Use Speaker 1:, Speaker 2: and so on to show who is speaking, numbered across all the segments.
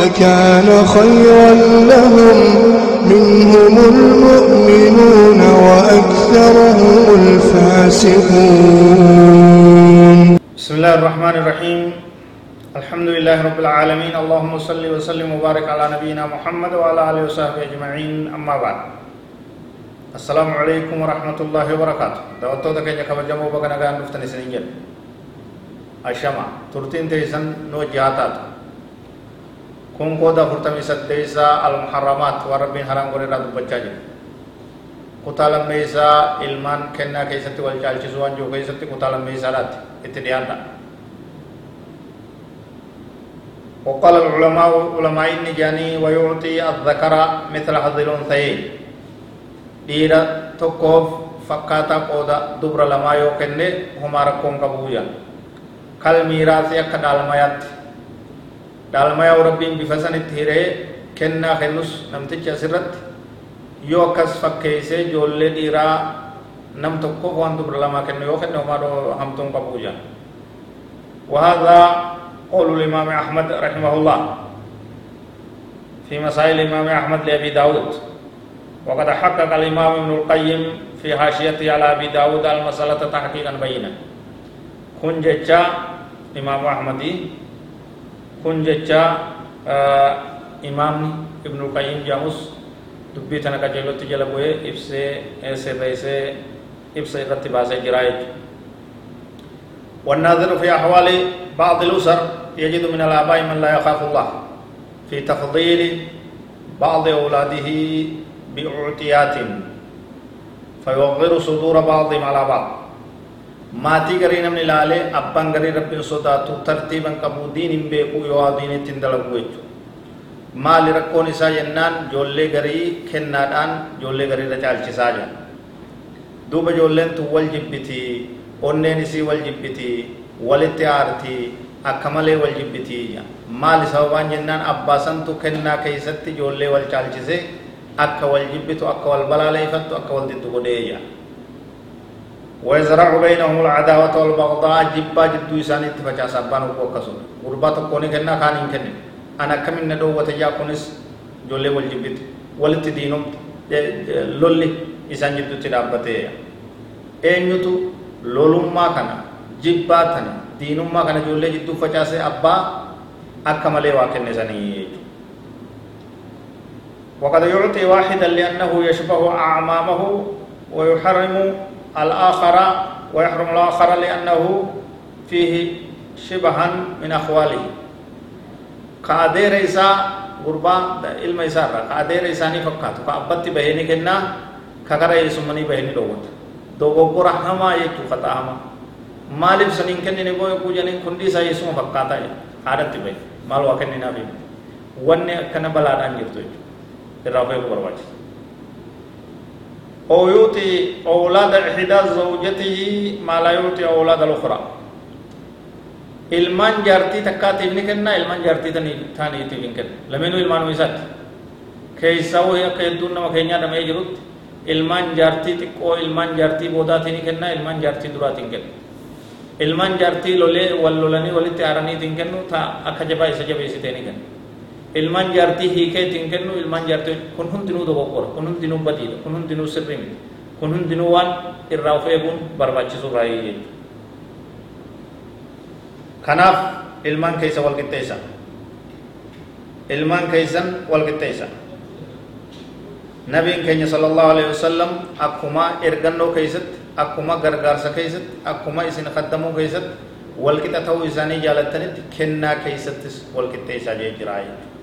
Speaker 1: لكان خيرا لهم. منهم المؤمنون وأكثرهم الفاسقون.
Speaker 2: بسم الله الرحمن الرحيم. الحمد لله رب العالمين. اللهم صل وسلم وبارك على نبينا محمد وعلى آله وصحبه أجمعين. أما بعد. السلام عليكم ورحمة الله وبركاته. دوتو دكا كبجمو بغنا غان نفتني سنجل أشما ترتين تيسن نو جاتات. Kun qooda afurtamii saddeeysaa almuharramaat waan rabbiin haraam godhe irraa dubbachaa jira kutaa lammeeysaa ilmaan kennaa keessatti wal caalchisuu waan jiru keessatti kutaa lammeeysaadhaatti itti dhiyaadha وقال العلماء علماء النجاني ويعطي الذكر مثل حظ الأنثيين ديرا تكوف فكاتا قودا دبر لما يوكن هما ركون كبويا كالميراث يكد الميات dhaalmayaa rabbiin bifa sanitti hiree kennaa kennus namtichi asirratti yoo akkas fakkeeysee ijoollee dhiiraa nam tokkoof waan dubra lamaa kennu yoo kenne homaa hamtuun qabuu jaa وهذا قول الإمام أحمد رحمه الله في مسائل الإمام أحمد لأبي داود وقد حقق الإمام ابن القيم في حاشيته على أبي داود المسألة تحقيقا بينا كن ججا إمام أحمدي kun jecha imaamni ibnu qayyim jedhamus dubbii tana qajeelotti jala bu'ee ibsee sirreessee ibsa irratti baasee jira jechuudha. والناظر في أحوال بعض الأسر يجد من الآباء من لا يخاف الله في تفضيل بعض أولاده بأعطيات فيوغر صدور بعضهم على بعض namni ilaalee abbaan garii rabbiin sodaatu tartiiban qabu diin hin beeku yoo diinitti hin dalagu jechuudha maali rakkoon isaa jennaan ijoollee garii kennaadhaan ijoollee garii irra caalchisaa jira duuba ijoolleen tun wal jibbiti onneen isii wal jibbiti walitti aarti akka malee wal jibbiti maali sababaan jennaan abbaa santu kennaa keessatti ijoollee wal caalchise akka wal jibbitu akka wal balaaleeffattu akka wal diddu godhee jira ويزرع بينهم العداوة والبغضاء جبا جدو إسان اتفاجا سبان وقصون غربا تقوني كنا خانين كنا أنا كم من ندو وتجا كونس جولي والجبت ولت دينم لولي إسان جدو تدابته eenyutu lolummaa kana jibbaa tana diinummaa kana ijoollee jidduu facaase abbaa akka malee waa kenne sanii jechuudha وقد يعطي واحدا لأنه يشبه أعمامه ويحرم الآخر ويحرم الآخر لأنه فيه شبها من أخواله. كأدير إساء غربا علم إساء كأدير إساني فكاتو. كأبت بهني كنا كغرا يسمني بهني دوت دوغورا هما يكو خطا هما. مالف سنين كني نبو يكو جنين كندي سا يسمو فكاتا يا. عادت بي مال نبي wanni akkana balaadhaan jirtu jechuudha irraa beeku barbaachisa أو يؤتي أولاد إحدى زوجته ما لا يؤتي أولاد الأخرى ilmaan jaartii takkaatiif ni kenna ilmaan jaartii taaniitiif hin kenna lameenuu ilmaan isaatti keessaa wayii akka hedduun nama keenyaa dhamee jirutti ilmaan jaartii xiqqoo ilmaan jaartii boodaatii ni kenna ilmaan jaartii duraatii hin kenna ilmaan jaartii lolee wal lolanii walitti aaraniitiin kennu ta akka jabaa isa jabeessitee ni kenna ilmaan jaartii hiikeetiin kennu ilmaan jaartii kun hundinuu dogoggora kun hundinuu badiidha kun hundinuu sirrii miti kun hundinuu waan irraa of eeguun barbaachisu raayii jechuudha. Kanaaf ilmaan keessa wal qixxeessa. Ilmaan keessan wal qixxeessa. Nabiin keenya sallallahu alaihi wasallam akkuma ergannoo keessatti akkuma gargaarsa keessatti akkuma isin kaddamuu keessatti wal qixa ta'uu isaanii jaalattanitti kennaa keessattis wal qixxeessaa jee jechuudha.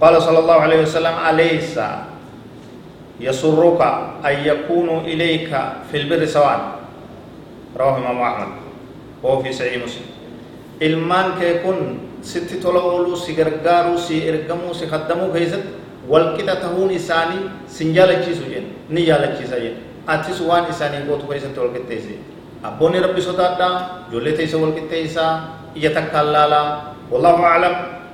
Speaker 2: قال صلى الله عليه وسلم أليس يسرك أن يكونوا إليك في البر سواء رواه إمام أحمد وهو في صحيح مسلم ilmaan kee kun sitti tola ooluu si gargaaruu si ergamuu si kaddamuu keessatti walqixa tahuun isaanii sin jaalachiisu jedhe ni jaalachiisa jedhe atis waan isaanii gootu keessatti walqixxeesse abboonni rabbi sodaadhaa ijoollee teessa walqixxeessaa ija takkaan laalaa wallahu aclam